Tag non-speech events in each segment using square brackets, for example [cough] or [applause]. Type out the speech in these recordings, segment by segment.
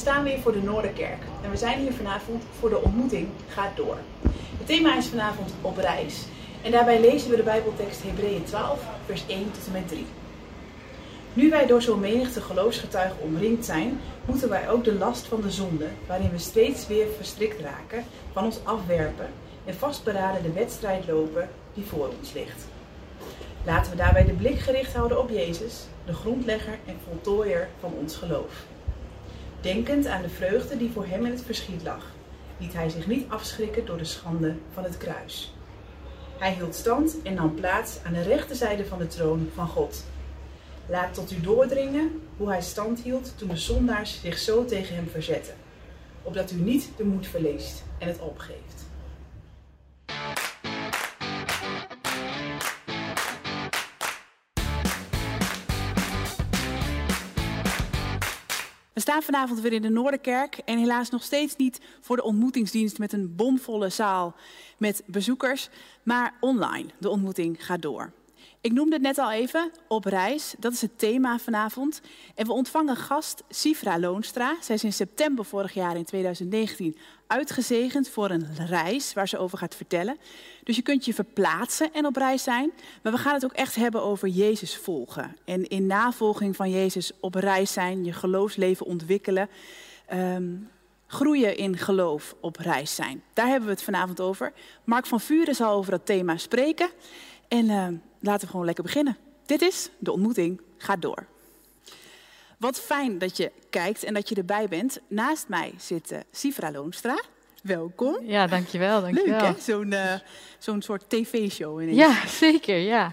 staan weer voor de Noorderkerk en we zijn hier vanavond voor de ontmoeting Gaat Door. Het thema is vanavond op reis en daarbij lezen we de Bijbeltekst Hebreeën 12, vers 1 tot en met 3. Nu wij door zo'n menigte geloofsgetuigen omringd zijn, moeten wij ook de last van de zonde, waarin we steeds weer verstrikt raken, van ons afwerpen en vastberaden de wedstrijd lopen die voor ons ligt. Laten we daarbij de blik gericht houden op Jezus, de grondlegger en voltooier van ons geloof. Denkend aan de vreugde die voor hem in het verschiet lag, liet hij zich niet afschrikken door de schande van het kruis. Hij hield stand en nam plaats aan de rechterzijde van de troon van God. Laat tot u doordringen hoe hij stand hield toen de zondaars zich zo tegen hem verzetten, opdat u niet de moed verliest en het opgeeft. Staan vanavond weer in de Noorderkerk en helaas nog steeds niet voor de ontmoetingsdienst met een bomvolle zaal met bezoekers, maar online. De ontmoeting gaat door. Ik noemde het net al even, op reis. Dat is het thema vanavond. En we ontvangen gast Sifra Loonstra. Zij is in september vorig jaar in 2019 uitgezegend voor een reis waar ze over gaat vertellen. Dus je kunt je verplaatsen en op reis zijn. Maar we gaan het ook echt hebben over Jezus volgen. En in navolging van Jezus op reis zijn, je geloofsleven ontwikkelen. Um, groeien in geloof op reis zijn. Daar hebben we het vanavond over. Mark van Vuren zal over dat thema spreken. En uh, laten we gewoon lekker beginnen. Dit is de ontmoeting gaat door. Wat fijn dat je kijkt en dat je erbij bent. Naast mij zit uh, Sifra Loonstra. Welkom. Ja, dankjewel. dankjewel. Leuk hè, zo'n uh, zo'n soort tv-show ineens. Ja, zeker, ja.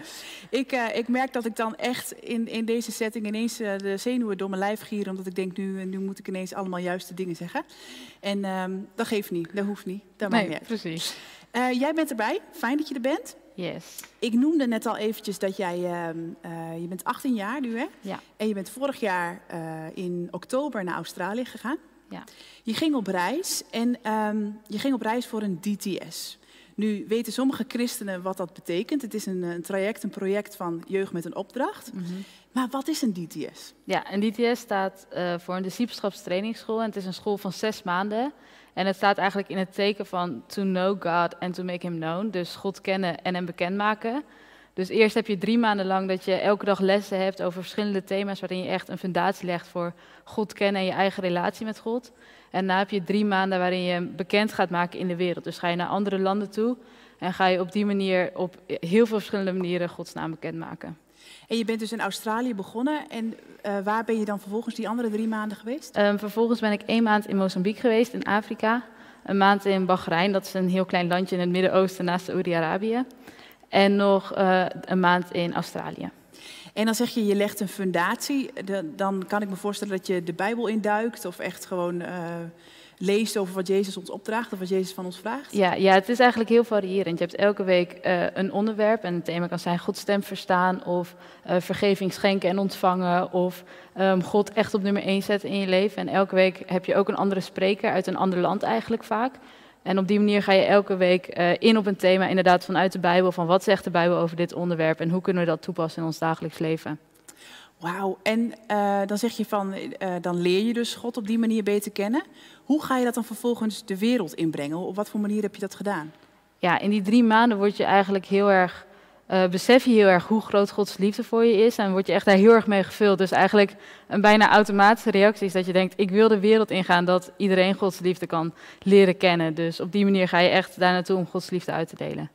Ik, uh, ik merk dat ik dan echt in, in deze setting ineens uh, de zenuwen door mijn lijf gieren. Omdat ik denk, nu, nu moet ik ineens allemaal juiste dingen zeggen. En um, dat geeft niet, dat hoeft niet. Dat nee, maakt niet precies. jij bent erbij, fijn dat je er bent. Yes. Ik noemde net al eventjes dat jij, uh, uh, je bent 18 jaar nu hè? Ja. En je bent vorig jaar uh, in oktober naar Australië gegaan. Ja. Je ging op reis en um, je ging op reis voor een DTS. Nu weten sommige christenen wat dat betekent. Het is een, een traject, een project van jeugd met een opdracht. Mm -hmm. Maar wat is een DTS? Ja, een DTS staat voor een discipelschapstrainingsschool en het is een school van zes maanden. En het staat eigenlijk in het teken van to know God and to make him known. Dus God kennen en hem bekendmaken. Dus eerst heb je drie maanden lang dat je elke dag lessen hebt over verschillende thema's waarin je echt een fundatie legt voor God kennen en je eigen relatie met God. En daarna heb je drie maanden waarin je hem bekend gaat maken in de wereld. Dus ga je naar andere landen toe en ga je op die manier op heel veel verschillende manieren Gods naam bekendmaken. En je bent dus in Australië begonnen. En uh, waar ben je dan vervolgens die andere drie maanden geweest? Um, vervolgens ben ik één maand in Mozambique geweest, in Afrika. Een maand in Bahrein, dat is een heel klein landje in het Midden-Oosten naast Saoedi-Arabië. En nog uh, een maand in Australië. En dan zeg je, je legt een fundatie. De, dan kan ik me voorstellen dat je de Bijbel induikt of echt gewoon... Uh, leest over wat Jezus ons opdraagt of wat Jezus van ons vraagt? Ja, ja het is eigenlijk heel variërend. Je hebt elke week uh, een onderwerp en het thema kan zijn Gods stem verstaan of uh, vergeving schenken en ontvangen of um, God echt op nummer 1 zetten in je leven. En elke week heb je ook een andere spreker uit een ander land eigenlijk vaak. En op die manier ga je elke week uh, in op een thema, inderdaad vanuit de Bijbel, van wat zegt de Bijbel over dit onderwerp en hoe kunnen we dat toepassen in ons dagelijks leven. Wauw, en uh, dan zeg je van, uh, dan leer je dus God op die manier beter kennen. Hoe ga je dat dan vervolgens de wereld inbrengen? Op wat voor manier heb je dat gedaan? Ja, in die drie maanden word je eigenlijk heel erg, uh, besef je heel erg hoe groot Gods liefde voor je is. En word je echt daar heel erg mee gevuld. Dus eigenlijk een bijna automatische reactie is dat je denkt, ik wil de wereld ingaan dat iedereen Gods liefde kan leren kennen. Dus op die manier ga je echt daar naartoe om Gods liefde uit te delen.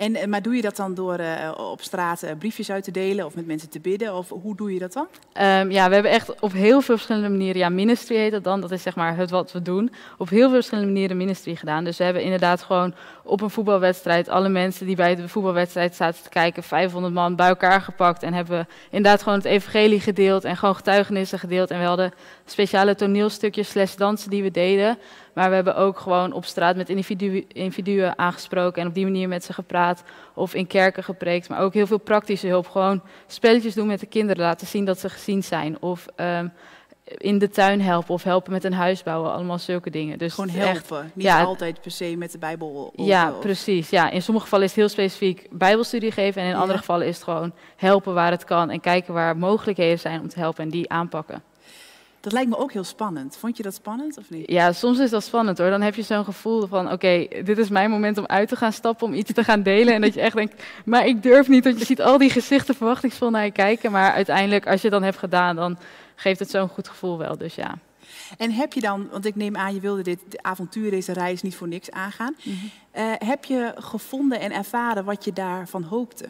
En, maar doe je dat dan door uh, op straat uh, briefjes uit te delen of met mensen te bidden? Of hoe doe je dat dan? Um, ja, we hebben echt op heel veel verschillende manieren, ja, ministry heet dat dan, dat is zeg maar het wat we doen, op heel veel verschillende manieren ministry gedaan. Dus we hebben inderdaad gewoon op een voetbalwedstrijd alle mensen die bij de voetbalwedstrijd zaten te kijken, 500 man bij elkaar gepakt en hebben inderdaad gewoon het evangelie gedeeld en gewoon getuigenissen gedeeld. En we hadden speciale toneelstukjes slash dansen die we deden. Maar we hebben ook gewoon op straat met individu individuen aangesproken en op die manier met ze gepraat. Of in kerken gepreekt. Maar ook heel veel praktische hulp. Gewoon spelletjes doen met de kinderen. Laten zien dat ze gezien zijn. Of um, in de tuin helpen. Of helpen met een huis bouwen. Allemaal zulke dingen. Dus gewoon helpen. Echt, Niet ja, altijd per se met de Bijbel. Of, ja, precies. Ja, in sommige gevallen is het heel specifiek Bijbelstudie geven. En in ja. andere gevallen is het gewoon helpen waar het kan. En kijken waar mogelijkheden zijn om te helpen en die aanpakken. Dat lijkt me ook heel spannend. Vond je dat spannend of niet? Ja, soms is dat spannend hoor. Dan heb je zo'n gevoel van, oké, dit is mijn moment om uit te gaan stappen, om iets te gaan delen. En dat je echt denkt, maar ik durf niet, want je ziet al die gezichten verwachtingsvol naar je kijken. Maar uiteindelijk, als je het dan hebt gedaan, dan geeft het zo'n goed gevoel wel. Dus ja. En heb je dan, want ik neem aan, je wilde dit avontuur, deze reis niet voor niks aangaan. Mm heb je gevonden en ervaren wat je daarvan hoopte?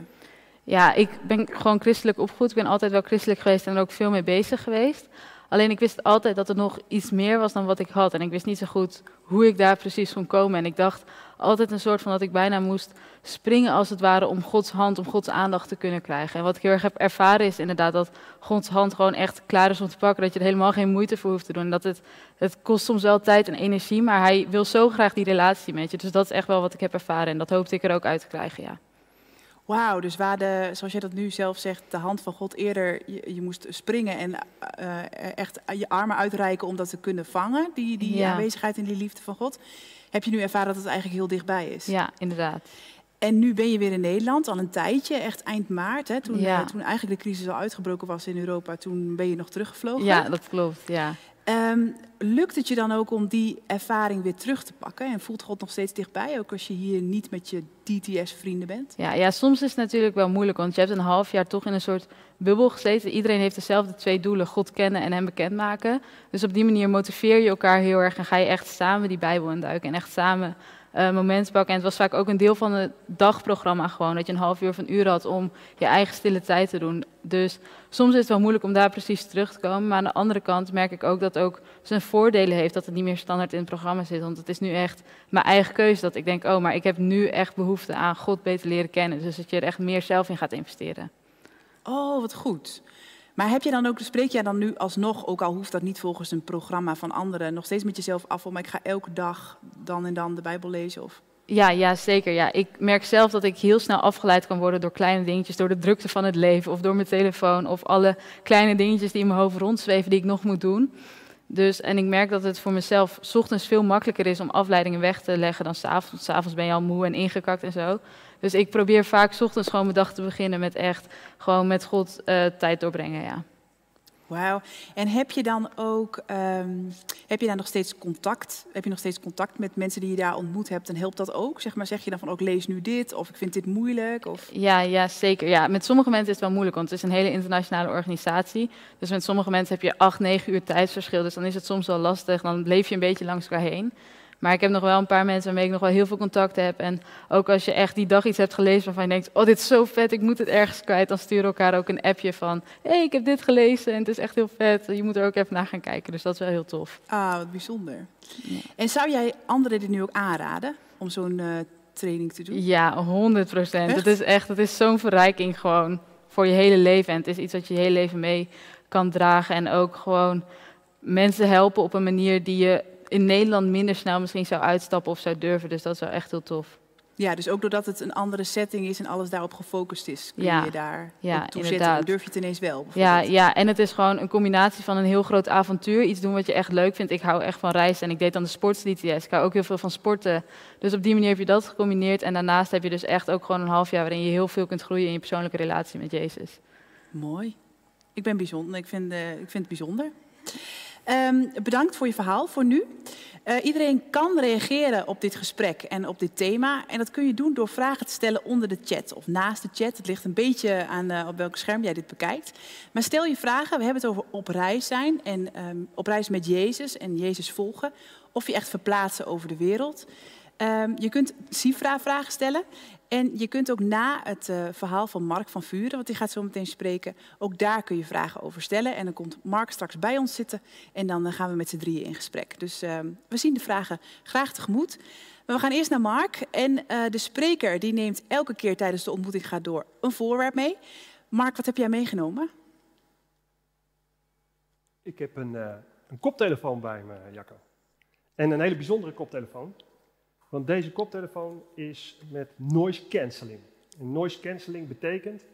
Ja, ik ben gewoon christelijk opgevoed. Ik ben altijd wel christelijk geweest en er ook veel mee bezig geweest. Alleen ik wist altijd dat er nog iets meer was dan wat ik had. En ik wist niet zo goed hoe ik daar precies kon komen. En ik dacht altijd een soort van dat ik bijna moest springen als het ware om Gods hand, om Gods aandacht te kunnen krijgen. En wat ik heel erg heb ervaren is inderdaad dat Gods hand gewoon echt klaar is om te pakken. Dat je er helemaal geen moeite voor hoeft te doen. En dat het, het kost soms wel tijd en energie, maar hij wil zo graag die relatie met je. Dus dat is echt wel wat ik heb ervaren. En dat hoopte ik er ook uit te krijgen, ja. Wauw, dus waar de, zoals jij dat nu zelf zegt, de hand van God eerder, je, je moest springen en uh, echt je armen uitreiken om dat te kunnen vangen, die, die aanwezigheid en die liefde van God. Heb je nu ervaren dat het eigenlijk heel dichtbij is? Ja, inderdaad. En nu ben je weer in Nederland, al een tijdje, echt eind maart, hè, toen, ja. uh, toen eigenlijk de crisis al uitgebroken was in Europa, toen ben je nog teruggevlogen. Ja, dat klopt, ja. Um, lukt het je dan ook om die ervaring weer terug te pakken? En voelt God nog steeds dichtbij, ook als je hier niet met je DTS-vrienden bent? Ja, ja, soms is het natuurlijk wel moeilijk, want je hebt een half jaar toch in een soort bubbel gezeten. Iedereen heeft dezelfde twee doelen, God kennen en hem bekendmaken. Dus op die manier motiveer je elkaar heel erg en ga je echt samen die Bijbel induiken en echt samen uh. En het was vaak ook een deel van het dagprogramma gewoon, dat je een half uur of een uur had om je eigen stille tijd te doen. Dus soms is het wel moeilijk om daar precies terug te komen. Maar aan de andere kant merk ik ook dat ook zijn voordelen heeft dat het niet meer standaard in het programma zit. Want het is nu echt mijn eigen keuze dat ik denk, oh, maar ik heb nu echt behoefte aan God beter leren kennen. Dus dat je er echt meer zelf in gaat investeren. Oh, wat goed. Maar heb je dan ook, spreek jij dan nu alsnog, ook al hoeft dat niet volgens een programma van anderen, nog steeds met jezelf af, maar ik ga elke dag dan en dan de Bijbel lezen? Of? Ja, ja, zeker. Ja. Ik merk zelf dat ik heel snel afgeleid kan worden door kleine dingetjes, door de drukte van het leven of door mijn telefoon of alle kleine dingetjes die in mijn hoofd rondzweven die ik nog moet doen. Dus, en ik merk dat het voor mezelf s ochtends veel makkelijker is om afleidingen weg te leggen dan s'avonds. S'avonds ben je al moe en ingekakt en zo. Dus ik probeer vaak s ochtends gewoon mijn dag te beginnen met echt gewoon met God uh, tijd doorbrengen, ja. Wauw. En heb je dan ook, um, heb je daar nog steeds contact? Heb je nog steeds contact met mensen die je daar ontmoet hebt? En helpt dat ook? Zeg maar, zeg je dan van ook lees nu dit of ik vind dit moeilijk? Of? Ja, ja, zeker. Ja, met sommige mensen is het wel moeilijk, want het is een hele internationale organisatie. Dus met sommige mensen heb je acht, negen uur tijdsverschil. Dus dan is het soms wel lastig. Dan leef je een beetje langs elkaar heen. Maar ik heb nog wel een paar mensen waarmee ik nog wel heel veel contact heb. En ook als je echt die dag iets hebt gelezen waarvan je denkt, oh dit is zo vet, ik moet het ergens kwijt. Dan sturen elkaar ook een appje van, hé hey, ik heb dit gelezen en het is echt heel vet. Je moet er ook even naar gaan kijken, dus dat is wel heel tof. Ah, wat bijzonder. En zou jij anderen dit nu ook aanraden om zo'n uh, training te doen? Ja, 100 procent. Het is echt, het is zo'n verrijking gewoon voor je hele leven. En het is iets wat je je hele leven mee kan dragen. En ook gewoon mensen helpen op een manier die je in Nederland minder snel misschien zou uitstappen of zou durven. Dus dat is wel echt heel tof. Ja, dus ook doordat het een andere setting is en alles daarop gefocust is, kun je daar ja, toe inderdaad. En durf je het ineens wel. Ja, ja, en het is gewoon een combinatie van een heel groot avontuur, iets doen wat je echt leuk vindt. Ik hou echt van reizen en ik deed dan de sports-DTS. Ik hou ook heel veel van sporten. Dus op die manier heb je dat gecombineerd. En daarnaast heb je dus echt ook gewoon een half jaar waarin je heel veel kunt groeien in je persoonlijke relatie met Jezus. Mooi. Ik ben bijzonder. Ik vind, uh, ik vind het bijzonder. Um, bedankt voor je verhaal voor nu. Uh, iedereen kan reageren op dit gesprek en op dit thema. En dat kun je doen door vragen te stellen onder de chat of naast de chat. Het ligt een beetje aan uh, op welk scherm jij dit bekijkt. Maar stel je vragen. We hebben het over op reis zijn en um, op reis met Jezus en Jezus volgen. Of je echt verplaatsen over de wereld. Um, je kunt Sifra-vragen stellen. En je kunt ook na het uh, verhaal van Mark van Vuren, want die gaat zo meteen spreken, ook daar kun je vragen over stellen. En dan komt Mark straks bij ons zitten en dan uh, gaan we met z'n drieën in gesprek. Dus uh, we zien de vragen graag tegemoet. Maar we gaan eerst naar Mark en eh, de spreker die neemt elke keer tijdens de ontmoeting gaat door een voorwerp mee. Mark, wat heb jij meegenomen? Ik heb een, een koptelefoon bij me, Jacco. En een hele bijzondere koptelefoon. Want deze koptelefoon is met noise cancelling. En noise cancelling betekent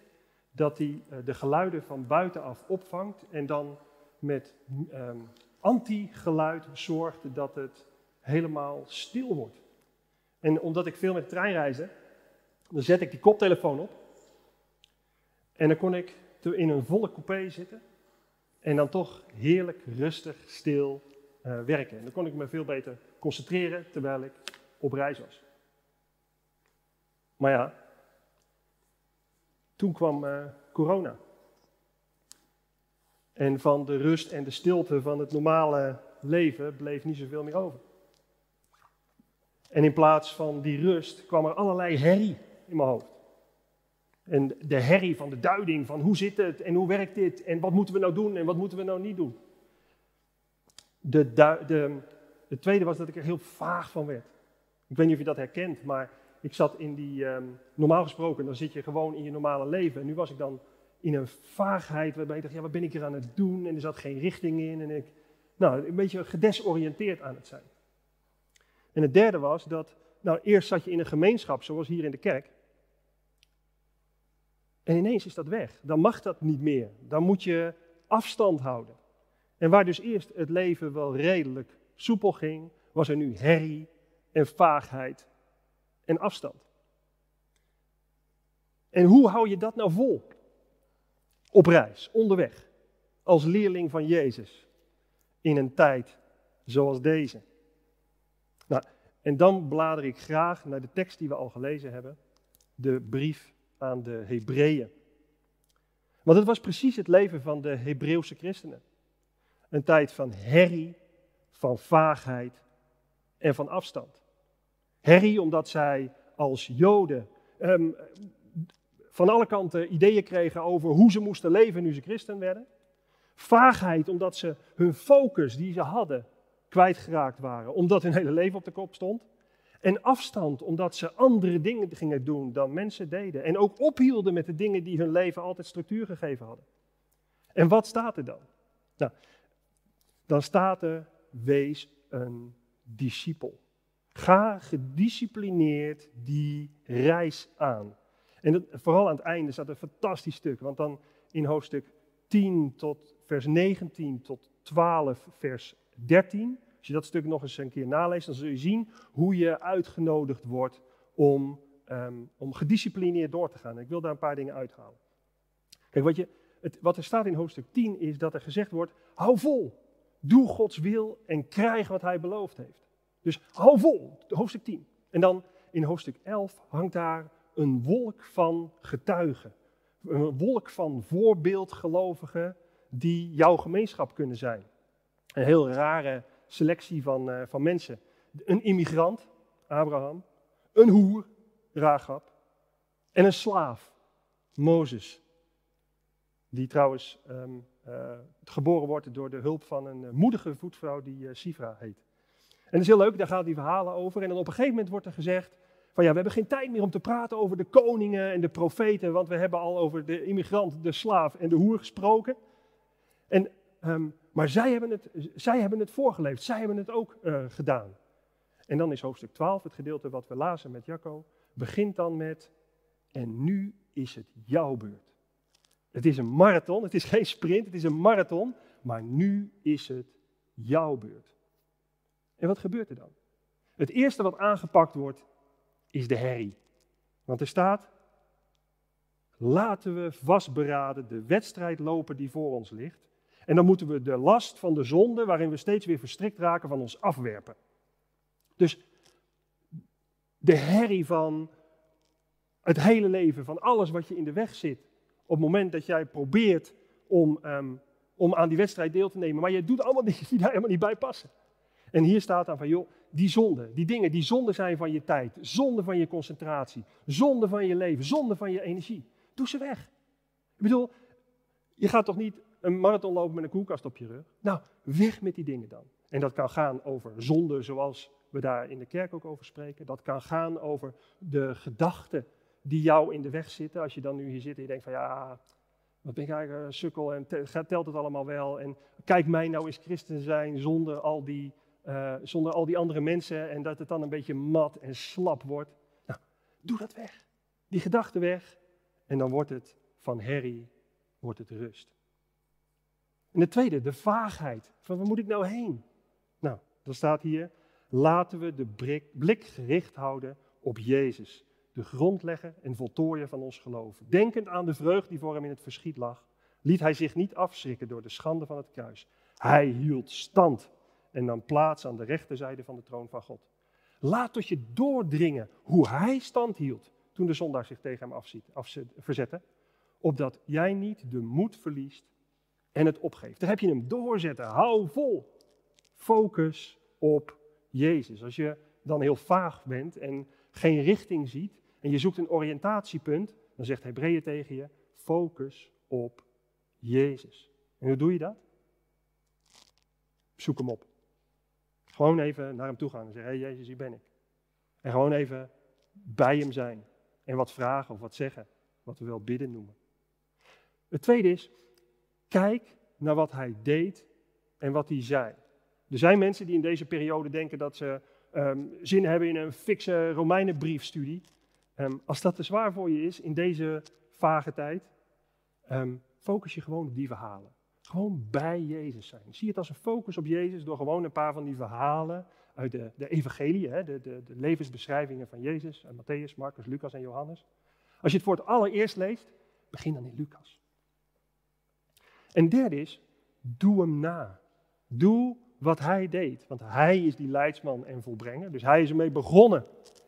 dat hij eh, de geluiden van buitenaf opvangt en dan met um, anti-geluid zorgt dat het helemaal stil wordt. En omdat ik veel met de trein reisde, dan zet ik die koptelefoon op. En dan kon ik in een volle coupé zitten. En dan toch heerlijk, rustig, stil eh, werken. En dan kon ik me veel beter concentreren terwijl ik op reis was. Maar ja, toen kwam uh, corona. En van de rust en de stilte van het normale leven bleef niet zoveel meer over. En in plaats van die rust kwam er allerlei herrie in mijn hoofd. En de herrie van de duiding van hoe zit het en hoe werkt dit en wat moeten we nou doen en wat moeten we nou niet doen. De, de, de tweede was dat ik er heel vaag van werd. Ik weet niet of je dat herkent, maar ik zat in die, um, normaal gesproken, dan zit je gewoon in je normale leven. En nu was ik dan in een vaagheid waarbij ik dacht, ja, wat ben ik hier aan het doen? En er zat geen richting in. En ik, nou, een beetje gedesoriënteerd aan het zijn. En het derde was dat, nou, eerst zat je in een gemeenschap, zoals hier in de kerk. En ineens is dat weg. Dan mag dat niet meer. Dan moet je afstand houden. En waar dus eerst het leven wel redelijk soepel ging, was er nu herrie en vaagheid en afstand. En hoe hou je dat nou vol? Op reis, onderweg, als leerling van Jezus, in een tijd zoals deze. Nou, en dan blader ik graag naar de tekst die we al gelezen hebben, de brief aan de Hebreeën. Want het was precies het leven van de Hebreeuwse christenen. Een tijd van herrie, van vaagheid en van afstand. Herrie omdat zij als Joden um, van alle kanten ideeën kregen over hoe ze moesten leven nu ze christen werden. Vaagheid omdat ze hun focus die ze hadden kwijtgeraakt waren, omdat hun hele leven op de kop stond. En afstand omdat ze andere dingen gingen doen dan mensen deden. En ook ophielden met de dingen die hun leven altijd structuur gegeven hadden. En wat staat er dan? Nou, dan staat er: wees een discipel. Ga gedisciplineerd die reis aan. En vooral aan het einde staat een fantastisch stuk, want dan in hoofdstuk 10 tot vers 19 tot 12 vers 13, als je dat stuk nog eens een keer naleest, dan zul je zien hoe je uitgenodigd wordt om, um, om gedisciplineerd door te gaan. ik wil daar een paar dingen uithalen. Kijk, wat, je, het, wat er staat in hoofdstuk 10 is dat er gezegd wordt, hou vol, doe Gods wil en krijg wat hij beloofd heeft. Dus hou vol, hoofdstuk 10. En dan in hoofdstuk 11 hangt daar een wolk van getuigen. Een wolk van voorbeeldgelovigen die jouw gemeenschap kunnen zijn. Een heel rare selectie van, uh, van mensen. Een immigrant, Abraham. Een hoer, Rahab. En een slaaf, Mozes. Die trouwens um, uh, geboren wordt door de hulp van een moedige voetvrouw die uh, Sifra heet. En dat is heel leuk, daar gaan die verhalen over. En dan op een gegeven moment wordt er gezegd: van ja, we hebben geen tijd meer om te praten over de koningen en de profeten, want we hebben al over de immigrant, de slaaf en de hoer gesproken. En, um, maar zij hebben, het, zij hebben het voorgeleefd, zij hebben het ook uh, gedaan. En dan is hoofdstuk 12, het gedeelte wat we lazen met Jacco, begint dan met, en nu is het jouw beurt. Het is een marathon, het is geen sprint, het is een marathon, maar nu is het jouw beurt. En wat gebeurt er dan? Het eerste wat aangepakt wordt, is de herrie. Want er staat, laten we vastberaden de wedstrijd lopen die voor ons ligt. En dan moeten we de last van de zonde, waarin we steeds weer verstrikt raken, van ons afwerpen. Dus de herrie van het hele leven, van alles wat je in de weg zit, op het moment dat jij probeert om, um, om aan die wedstrijd deel te nemen, maar je doet allemaal [laughs] dingen die daar helemaal niet bij passen. En hier staat dan van, joh, die zonde, die dingen die zonde zijn van je tijd, zonde van je concentratie, zonde van je leven, zonde van je energie, doe ze weg. Ik bedoel, je gaat toch niet een marathon lopen met een koelkast op je rug? Nou, weg met die dingen dan. En dat kan gaan over zonde zoals we daar in de kerk ook over spreken. Dat kan gaan over de gedachten die jou in de weg zitten. Als je dan nu hier zit en je denkt van ja, wat ben ik eigenlijk een sukkel en telt het allemaal wel. En kijk mij nou eens christen zijn zonder al die uh, zonder al die andere mensen en dat het dan een beetje mat en slap wordt. Nou, doe dat weg. Die gedachte weg en dan wordt het van herrie, wordt het rust. En de tweede, de vaagheid. Van waar moet ik nou heen? Nou, dan staat hier, laten we de blik gericht houden op Jezus, de grondlegger en voltooier van ons geloof. Denkend aan de vreugde die voor hem in het verschiet lag, liet hij zich niet afschrikken door de schande van het kruis. Hij hield stand en nam plaats aan de rechterzijde van de troon van God. Laat tot je doordringen hoe hij stand hield toen de zondaar zich tegen hem afzet, verzette, opdat jij niet de moed verliest en het opgeeft. Daar heb je hem doorzetten. Hou vol. Focus op Jezus. Als je dan heel vaag bent en geen richting ziet en je zoekt een oriëntatiepunt, dan zegt Hebreeën tegen je: focus op Jezus. En hoe doe je dat? Zoek hem op. Gewoon even naar hem toe gaan en zeggen: hey Jezus, hier ben ik. En gewoon even bij hem zijn. En wat vragen of wat zeggen. Wat we wel bidden noemen. Het tweede is: kijk naar wat hij deed en wat hij zei. Er zijn mensen die in deze periode denken dat ze um, zin hebben in een fikse Romeinenbriefstudie. Um, als dat te zwaar voor je is in deze vage tijd, um, focus je gewoon op die verhalen. Gewoon bij Jezus zijn. Zie het als een focus op Jezus door gewoon een paar van die verhalen uit de, de evangelie, hè, de, de, de, levensbeschrijvingen van Jezus, en Matthäus, Marcus, Lucas en Johannes. Als je het voor het allereerst leest, begin dan in Lucas. En derde is, doe hem na. Doe wat hij deed. Want hij is die leidsman en volbrenger. Dus hij is ermee begonnen.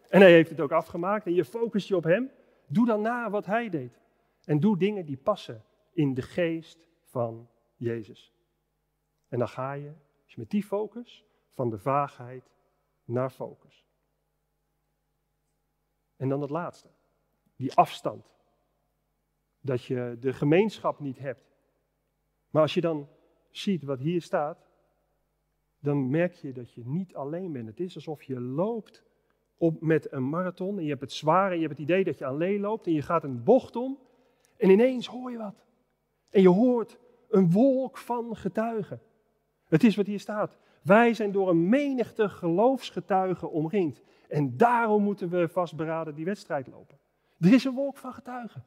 En hij heeft het ook afgemaakt. En je focust je op hem. Doe dan na wat hij deed. En doe dingen die passen in de geest van Jezus. En dan ga je, met die focus, van de vaagheid naar focus. En dan het laatste, die afstand. Dat je de gemeenschap niet hebt. Maar als je dan ziet wat hier staat, dan merk je dat je niet alleen bent. Het is alsof je loopt op, met een marathon en je hebt het zwaar en je hebt het idee dat je alleen loopt en je gaat een bocht om en ineens hoor je wat. En je hoort een wolk van getuigen. Het is wat hier staat. Wij zijn door een menigte geloofsgetuigen omringd. En daarom moeten we vastberaden die wedstrijd lopen. Er is een wolk van getuigen.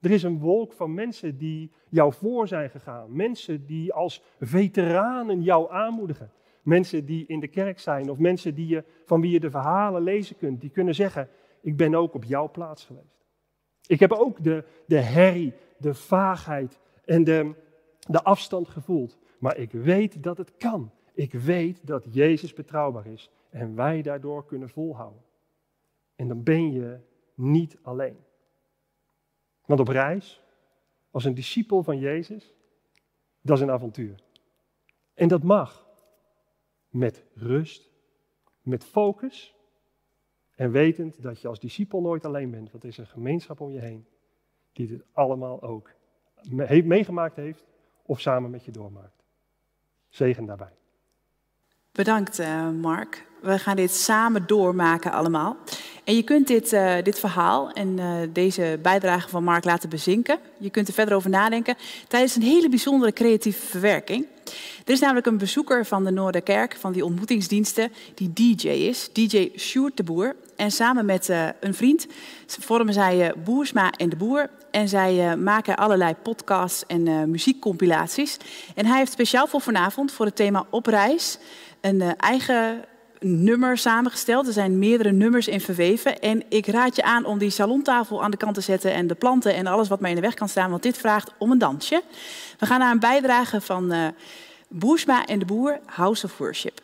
Er is een wolk van mensen die jou voor zijn gegaan. Mensen die als veteranen jou aanmoedigen. Mensen die in de kerk zijn of mensen die je, van wie je de verhalen lezen kunt. Die kunnen zeggen, ik ben ook op jouw plaats geweest. Ik heb ook de, de herrie, de vaagheid en de, de afstand gevoeld. Maar ik weet dat het kan. Ik weet dat Jezus betrouwbaar is en wij daardoor kunnen volhouden. En dan ben je niet alleen. Want op reis, als een discipel van Jezus, dat is een avontuur. En dat mag. Met rust, met focus en wetend dat je als discipel nooit alleen bent. Want er is een gemeenschap om je heen die dit allemaal ook meegemaakt heeft of samen met je doormaakt. Zegen daarbij. Bedankt, uh, Mark. We gaan dit samen doormaken allemaal. En je kunt dit, uh, dit verhaal en uh, deze bijdrage van Mark laten bezinken. Je kunt er verder over nadenken tijdens een hele bijzondere creatieve verwerking. Er is namelijk een bezoeker van de Noorderkerk, van die ontmoetingsdiensten, die DJ is, DJ Sjoerd de Boer. En samen met uh, een vriend vormen zij Boersma en de Boer. En zij maken allerlei podcasts en muziekcompilaties. En hij heeft speciaal voor vanavond, voor het thema Op reis, een eigen nummer samengesteld. Er zijn meerdere nummers in verweven. En ik raad je aan om die salontafel aan de kant te zetten en de planten en alles wat mij in de weg kan staan, want dit vraagt om een dansje. We gaan naar een bijdrage van uh, Boersma en de Boer, House of Worship.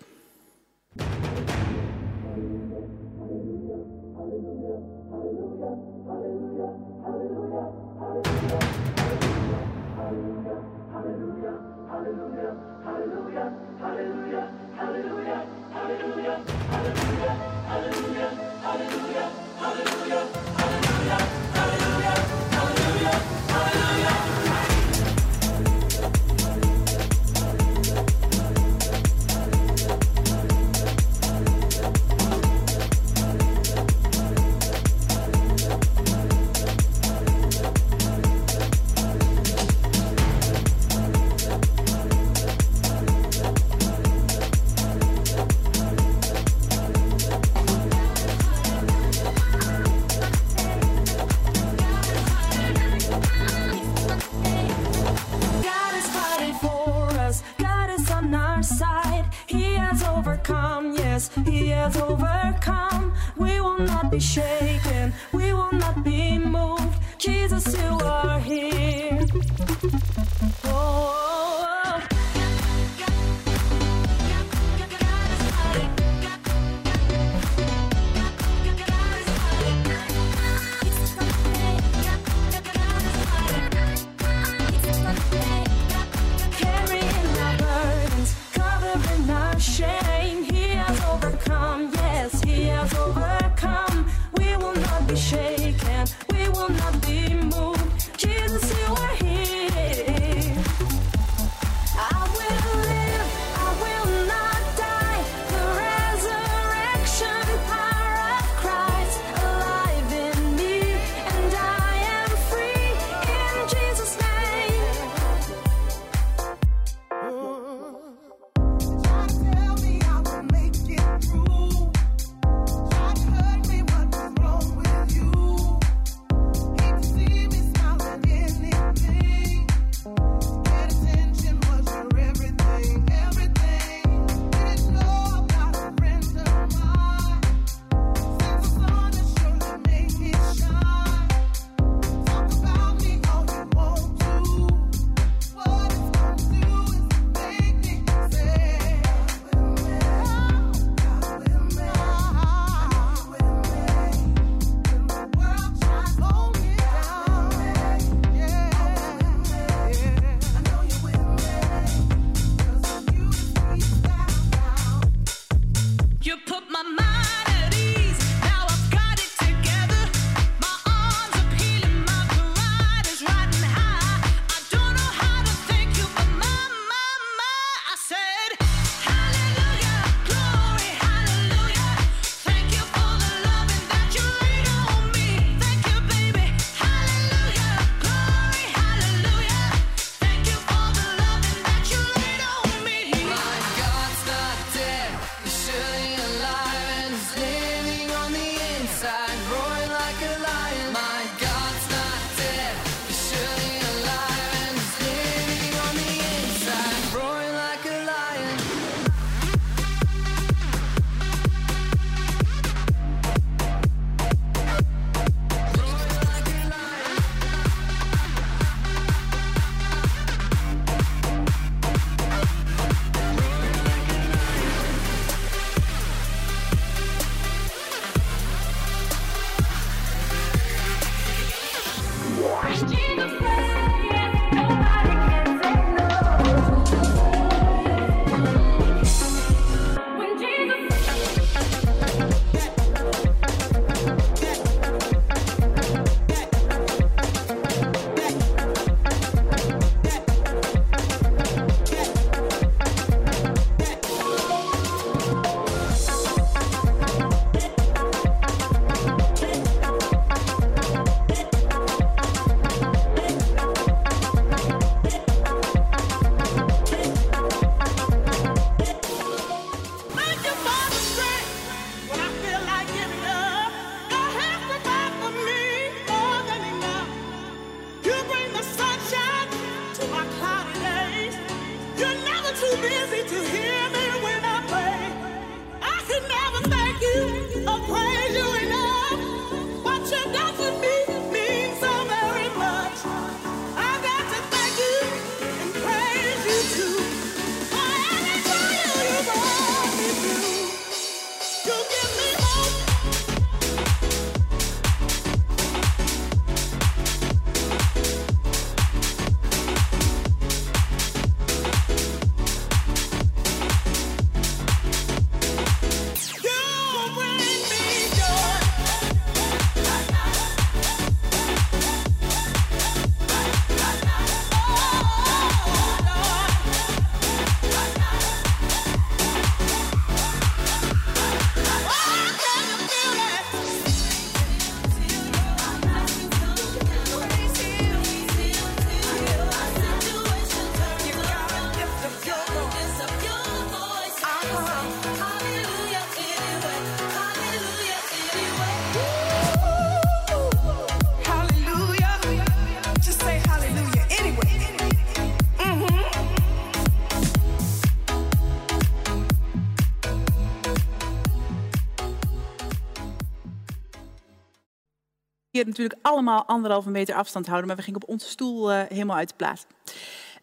Hier natuurlijk allemaal anderhalve meter afstand houden, maar we gingen op onze stoel uh, helemaal uit de plaats.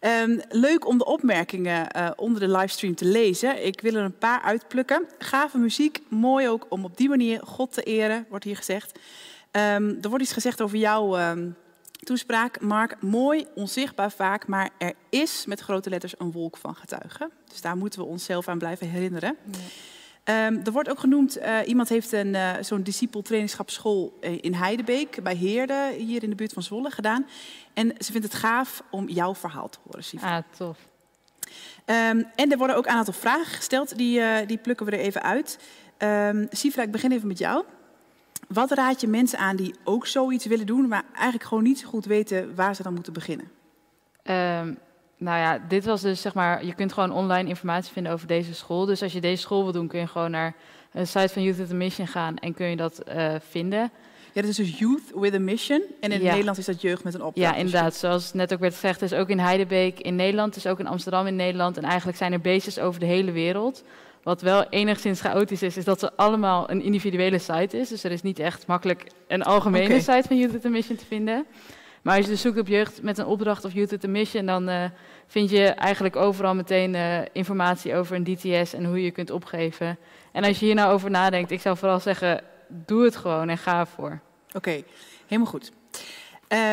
Um, leuk om de opmerkingen uh, onder de livestream te lezen. Ik wil er een paar uitplukken. Gave muziek, mooi ook om op die manier God te eren, wordt hier gezegd. Um, er wordt iets gezegd over jouw um, toespraak, Mark. Mooi, onzichtbaar vaak, maar er is met grote letters een wolk van getuigen. Dus daar moeten we onszelf aan blijven herinneren. Um, er wordt ook genoemd, uh, iemand heeft een, uh, zo'n discipel-trainingschapschool uh, in Heidebeek bij Heerde, hier in de buurt van Zwolle, gedaan. En ze vindt het gaaf om jouw verhaal te horen, Sifra. Ah, tof. Um, en er worden ook een aantal vragen gesteld, die, die plukken we er even uit. Um, Sifra, ik begin even met jou. Wat raad je mensen aan die ook zoiets willen doen, maar eigenlijk gewoon niet zo goed weten waar ze dan moeten beginnen? Nou ja, dit was dus zeg maar, je kunt gewoon online informatie vinden over deze school. Dus als je deze school wil doen, kun je gewoon naar een site van Youth with a Mission gaan en kun je dat uh, vinden. Ja, dat is dus Youth with a Mission. En in ja. Nederland is dat jeugd met een opdracht. Ja, inderdaad. Zoals net ook werd gezegd, is ook in Heidebeek in Nederland, is ook in Amsterdam in Nederland. En eigenlijk zijn er bases over de hele wereld. Wat wel enigszins chaotisch is, is dat ze allemaal een individuele site is. Dus er is niet echt makkelijk een algemene okay. site van Youth with a Mission te vinden. Maar als je dus zoekt op jeugd met een opdracht of Youth with a Mission, dan uh, vind je eigenlijk overal meteen uh, informatie over een DTS en hoe je kunt opgeven. En als je hier nou over nadenkt, ik zou vooral zeggen, doe het gewoon en ga ervoor. Oké, helemaal goed.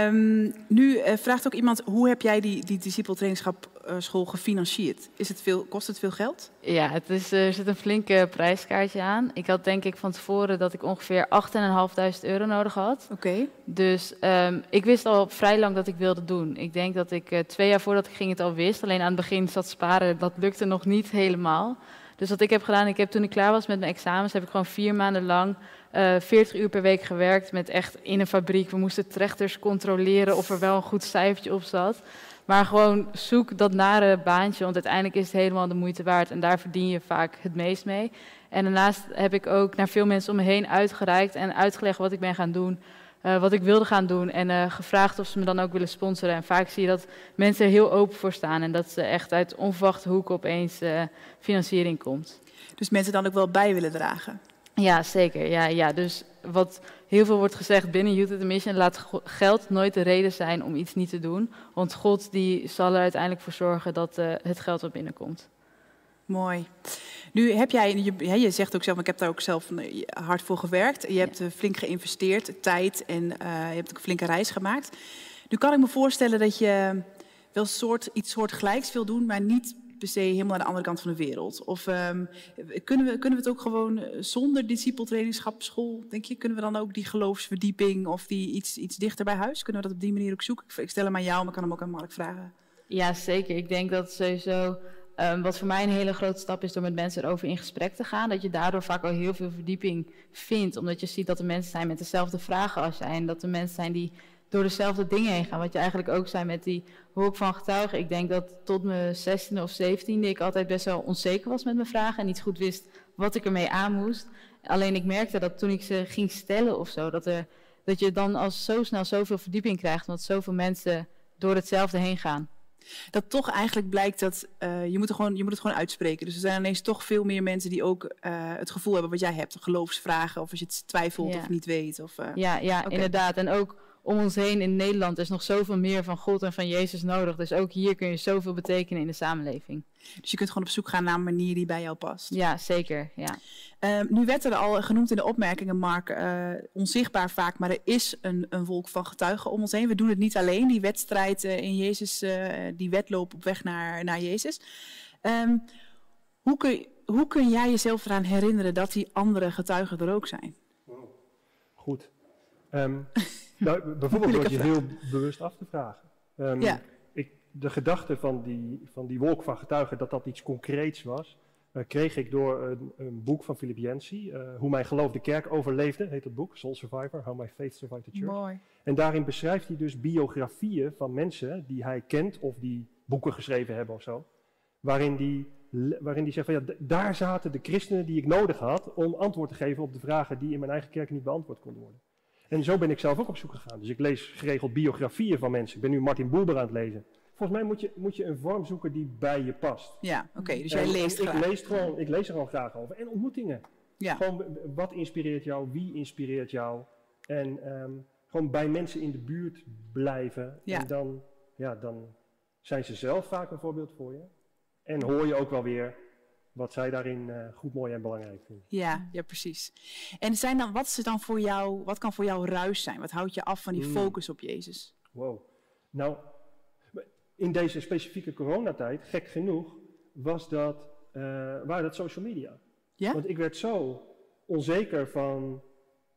Um, nu uh, vraagt ook iemand, hoe heb jij die, die discipeltrainingschapschool uh, gefinancierd? Is het veel, kost het veel geld? Ja, het is, er zit een flinke prijskaartje aan. Ik had denk ik van tevoren dat ik ongeveer 8.500 euro nodig had. Oké. Okay. Dus um, ik wist al vrij lang dat ik wilde doen. Ik denk dat ik uh, twee jaar voordat ik ging het al wist. Alleen aan het begin zat sparen, dat lukte nog niet helemaal. Dus wat ik heb gedaan, ik heb toen ik klaar was met mijn examens, heb ik gewoon vier maanden lang uh, 40 uur per week gewerkt met echt in een fabriek. We moesten trechters controleren of er wel een goed cijfertje op zat. Maar gewoon zoek dat nare baantje, want uiteindelijk is het helemaal de moeite waard. En daar verdien je vaak het meest mee. En daarnaast heb ik ook naar veel mensen om me heen uitgereikt en uitgelegd wat ik ben gaan doen. Uh, wat ik wilde gaan doen en uh, gevraagd of ze me dan ook willen sponsoren. En vaak zie je dat mensen er heel open voor staan en dat ze echt uit onverwachte hoeken opeens uh, financiering komt. Dus mensen dan ook wel bij willen dragen? Ja, zeker. Ja, ja. Dus wat heel veel wordt gezegd binnen Youth at the Mission, laat geld nooit de reden zijn om iets niet te doen. Want God die zal er uiteindelijk voor zorgen dat uh, het geld wat binnenkomt. Mooi. Nu heb jij, je, je zegt ook zelf, ik heb daar ook zelf hard voor gewerkt. Je hebt ja. flink geïnvesteerd, tijd en uh, je hebt ook een flinke reis gemaakt. Nu kan ik me voorstellen dat je wel soort, iets soortgelijks wil doen, maar niet per se helemaal aan de andere kant van de wereld? Of um, kunnen, we, kunnen we het ook gewoon eh, zonder discipeltrainingschapschool, denk je? Kunnen we dan ook die geloofsverdieping of die iets, iets dichter bij huis? Kunnen we dat op die manier ook zoeken? Ik stel hem aan jou, maar kan hem ook aan Mark vragen. Ja, zeker. Ik denk dat sowieso... Um, wat voor mij een hele grote stap is door met mensen erover in gesprek te gaan. Dat je daardoor vaak al heel veel verdieping vindt. Omdat je ziet dat er mensen zijn met dezelfde vragen als jij. En dat er mensen zijn die door dezelfde dingen heen gaan. Wat je eigenlijk ook zei met die hoek van getuigen. Ik denk dat tot mijn 16e of 17e ik altijd best wel onzeker was met mijn vragen. En niet goed wist wat ik ermee aan moest. Alleen ik merkte dat toen ik ze ging stellen of zo, dat, er, dat je dan als zo snel zoveel verdieping krijgt. Omdat zoveel mensen door hetzelfde heen gaan. Dat toch eigenlijk blijkt dat uh, je, moet er gewoon, je moet het gewoon uitspreken. Dus er zijn ineens toch veel meer mensen die ook uh, het gevoel hebben wat jij hebt. Geloofsvragen of als je het twijfelt Ja. of niet weet. Of, uh, Ja, ja inderdaad. En ook om ons heen in Nederland is nog zoveel meer van God en van Jezus nodig. Dus ook hier kun je zoveel betekenen in de samenleving. Dus je kunt gewoon op zoek gaan naar een manier die bij jou past. Ja, zeker. Ja. Ehm, nu werd er al genoemd in de opmerkingen, Mark, eh, onzichtbaar vaak, maar er is een, een wolk van getuigen om ons heen. We doen het niet alleen, die wedstrijd eh, in Jezus, eh, die wedloop op weg naar, naar Jezus. Ehm, hoe, kun, hoe kun jij jezelf eraan herinneren dat die andere getuigen er ook zijn? Goed. Ehm, [laughs] nou, [laughs] bijvoorbeeld door je heel bewust af te vragen. Ehm, Ja. ik, de gedachte van die, van die wolk van getuigen dat dat iets concreets was, eh, kreeg ik door een, een boek van Philip Yancey, eh, Hoe mijn geloof de kerk overleefde, heet het boek, Soul Survivor, How My Faith Survived the Church. Mooi. En daarin beschrijft hij dus biografieën van mensen die hij kent of die boeken geschreven hebben of zo. Waarin die, waarin die zegt van ja, daar zaten de christenen die ik nodig had om antwoord te geven op de vragen die in mijn eigen kerk niet beantwoord konden worden. En zo ben ik zelf ook op zoek gegaan. Dus ik lees geregeld biografieën van mensen. Ik ben nu Martin Boelber aan het lezen. Volgens mij moet je, moet je een vorm zoeken die bij je past. Ja, oké, dus jij En- leest graag. ik lees, gewoon, ik lees er gewoon graag over. En ontmoetingen. Ja. Gewoon wat inspireert jou, wie inspireert jou. En ehm, gewoon bij mensen in de buurt blijven. Ja. En dan, ja, dan zijn ze zelf vaak een voorbeeld voor je. En hoor je ook wel weer wat zij daarin eh, goed, mooi en belangrijk vinden. Ja, ja, precies. En zijn dan, wat, is dan voor jou, wat kan voor jou ruis zijn? Wat houdt je af van die Hmm. focus op Jezus? Wow. Nou, in deze specifieke coronatijd, gek genoeg, was dat, eh, waren dat social media. Ja? Want ik werd zo onzeker van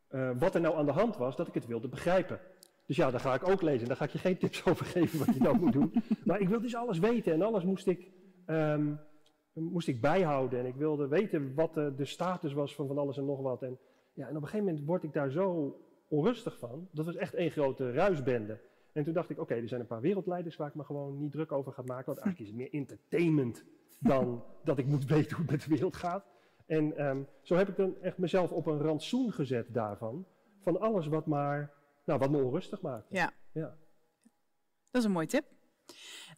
eh, wat er nou aan de hand was, dat ik het wilde begrijpen. Dus ja, daar ga ik ook lezen. Daar ga ik je geen [laughs] tips over geven wat je nou moet doen. [laughs] Maar ik wilde dus alles weten en alles moest ik, ehm, moest ik bijhouden. En ik wilde weten wat de, de status was van van alles en nog wat. En, ja, en op een gegeven moment word ik daar zo onrustig van. Dat was echt één grote ruisbende. En toen dacht ik, oké, er zijn een paar wereldleiders waar ik me gewoon niet druk over ga maken. Want [laughs] eigenlijk is het meer entertainment dan dat ik moet [laughs] weten hoe het met de wereld gaat. En ehm, zo heb ik dan echt mezelf op een rantsoen gezet daarvan. Van alles wat, maar, nou, wat me onrustig maakt. Ja. Ja. Dat is een mooie tip.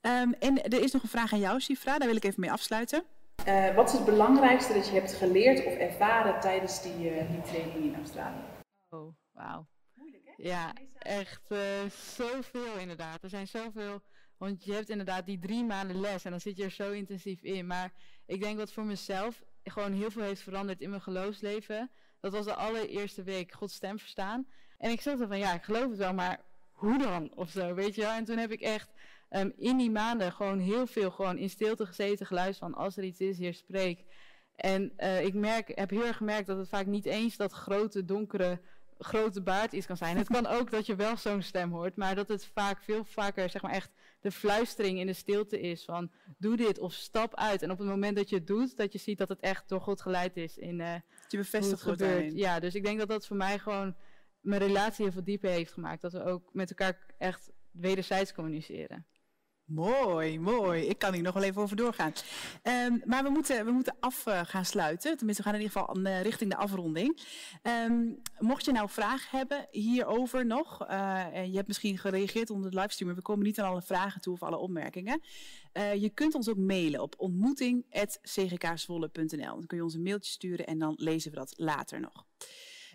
Ehm, en er is nog een vraag aan jou, Sifra. Daar wil ik even mee afsluiten. Eh, wat is het belangrijkste dat je hebt geleerd of ervaren tijdens die, eh, die training in Australië? Oh, wauw. Ja, echt eh, zoveel inderdaad. Er zijn zoveel. Want je hebt inderdaad die drie maanden les en dan zit je er zo intensief in. Maar ik denk wat voor mezelf gewoon heel veel heeft veranderd in mijn geloofsleven. Dat was de allereerste week Gods stem verstaan. En ik zat er van, ja, ik geloof het wel, maar hoe dan? Of zo, weet je wel. En toen heb ik echt ehm, in die maanden gewoon heel veel gewoon in stilte gezeten, geluisterd van als er iets is, hier spreek. En eh, ik merk, heb heel erg gemerkt dat het vaak niet eens dat grote, donkere, grote baard iets kan zijn. Het kan ook dat je wel zo'n stem hoort, maar dat het vaak veel vaker, zeg maar echt de fluistering in de stilte is van doe dit of stap uit. En op het moment dat je het doet, dat je ziet dat het echt door God geleid is in eh, Dat je bevestigd wordt. Ja, dus ik denk dat dat voor mij gewoon mijn relatie heel dieper heeft gemaakt. Dat we ook met elkaar echt wederzijds communiceren. Mooi, mooi. Ik kan hier nog wel even over doorgaan. Ehm, maar we moeten, we moeten af eh, gaan sluiten. Tenminste, we gaan in ieder geval eh, richting de afronding. Ehm, mocht je nou vragen hebben hierover nog, en je hebt misschien gereageerd onder de livestream, maar we komen niet aan alle vragen toe of alle opmerkingen. Je kunt ons ook mailen op ontmoeting.cgkswolle.nl. Dan kun je ons een mailtje sturen en dan lezen we dat later nog.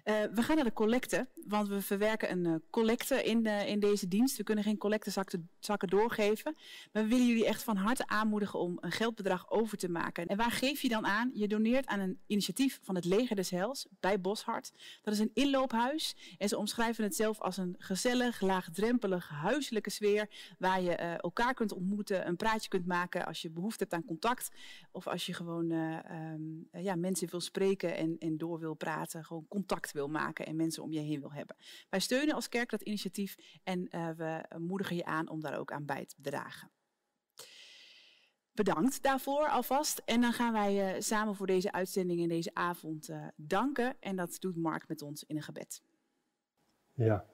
Eh, we gaan naar de collecte, want we verwerken een eh, collecte in, eh, in deze dienst. We kunnen geen collectezakken zakken doorgeven, maar we willen jullie echt van harte aanmoedigen om een geldbedrag over te maken. En waar geef je dan aan? Je doneert aan een initiatief van het Leger des Heils bij Boshart. Dat is een inloophuis en ze omschrijven het zelf als een gezellig, laagdrempelig, huiselijke sfeer waar je elkaar kunt ontmoeten, een praatje kunt maken als je behoefte hebt aan contact of als je gewoon eh, ehm, eh, ja, mensen wil spreken en, en door wil praten, gewoon contact wil maken en mensen om je heen wil hebben. Wij steunen als kerk dat initiatief en eh, we moedigen je aan om daar ook aan bij te dragen. Bedankt daarvoor alvast. En dan gaan wij eh, samen voor deze uitzending en deze avond eh, danken. En dat doet Mark met ons in een gebed. Ja.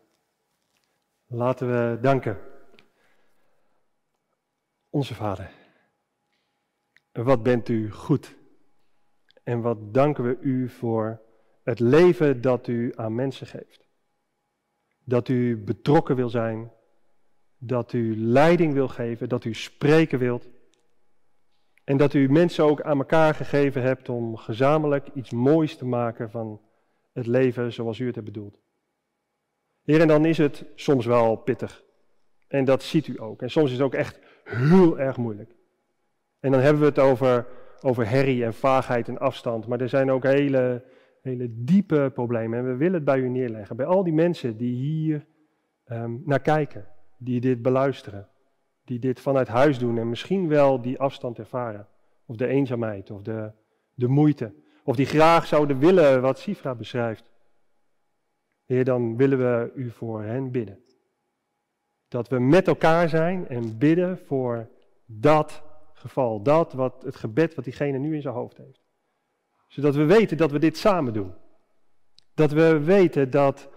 Laten we danken. Onze Vader. Wat bent u goed. En wat danken we u voor het leven dat u aan mensen geeft. Dat u betrokken wil zijn dat u leiding wil geven, dat u spreken wilt. En dat u mensen ook aan elkaar gegeven hebt om gezamenlijk iets moois te maken van het leven zoals u het hebt bedoeld. Heer, en dan is het soms wel pittig. En dat ziet u ook. En soms is het ook echt heel erg moeilijk. En dan hebben we het over, over herrie en vaagheid en afstand. Maar er zijn ook hele, hele diepe problemen. En we willen het bij u neerleggen. Bij al die mensen die hier um, naar kijken. Die dit beluisteren. Die dit vanuit huis doen en misschien wel die afstand ervaren. Of de eenzaamheid of de, de moeite. Of die graag zouden willen wat Sifra beschrijft. Heer, dan willen we u voor hen bidden. Dat we met elkaar zijn en bidden voor dat geval. Dat wat het gebed wat diegene nu in zijn hoofd heeft. Zodat we weten dat we dit samen doen. Dat we weten dat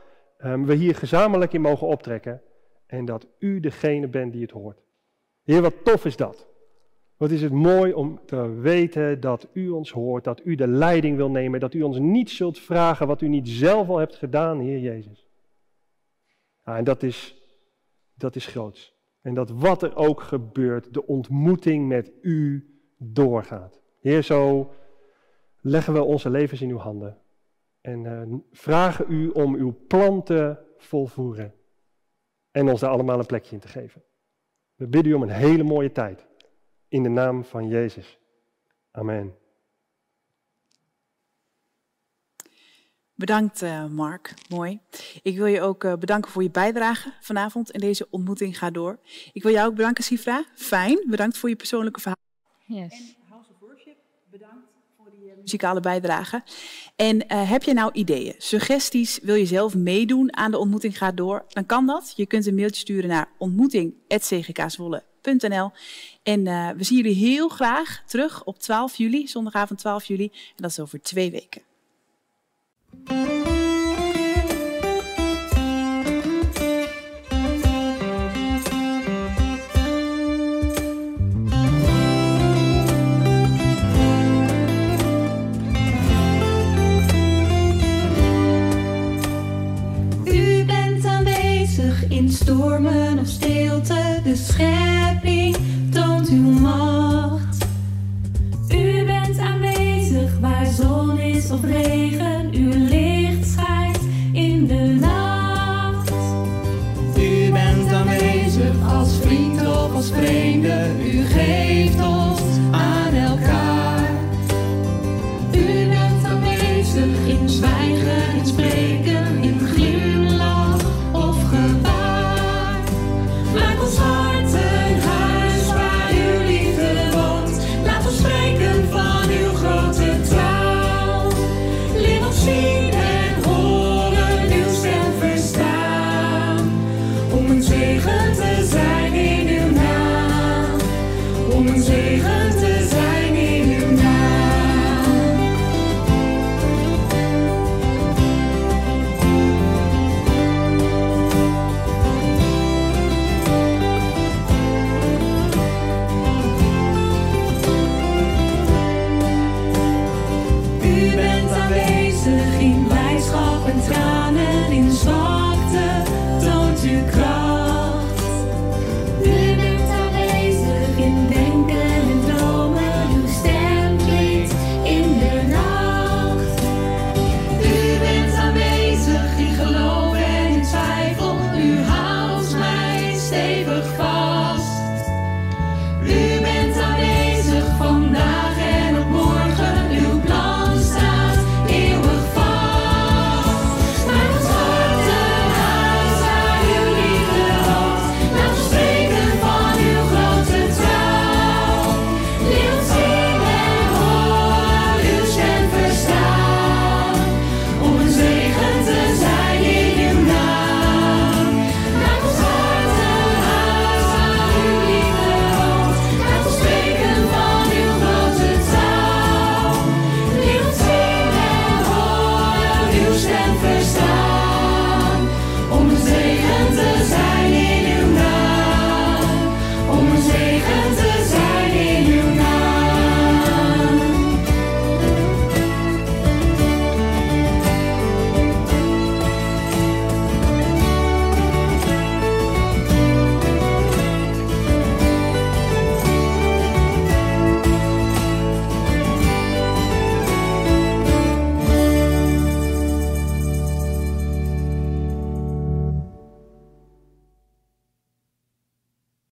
um, we hier gezamenlijk in mogen optrekken. En dat u degene bent die het hoort. Heer, wat tof is dat. Wat is het mooi om te weten dat u ons hoort, dat u de leiding wil nemen, dat u ons niet zult vragen wat u niet zelf al hebt gedaan, Heer Jezus. Ja, en dat is, dat is groots. En dat wat er ook gebeurt, de ontmoeting met u doorgaat. Heer, zo leggen we onze levens in uw handen. En uh, vragen u om uw plan te volvoeren. En ons daar allemaal een plekje in te geven. We bidden u om een hele mooie tijd. In de naam van Jezus. Amen. Bedankt uh, Mark, mooi. Ik wil je ook uh, bedanken voor je bijdrage vanavond in deze ontmoeting Ga Door. Ik wil jou ook bedanken Sifra, fijn, bedankt voor je persoonlijke verhaal. Yes. En House of Worship, bedankt muzikale bijdrage. En heb je nou ideeën, suggesties, wil je zelf meedoen aan de ontmoeting Ga Door? Dan kan dat. Je kunt een mailtje sturen naar ontmoeting.cgkswolle.nl En we zien jullie heel graag terug op 12 juli, zondagavond 12 juli. En dat is over twee weken. Stormen of stilte, de schepping toont uw macht. U bent aanwezig waar zon is of regen.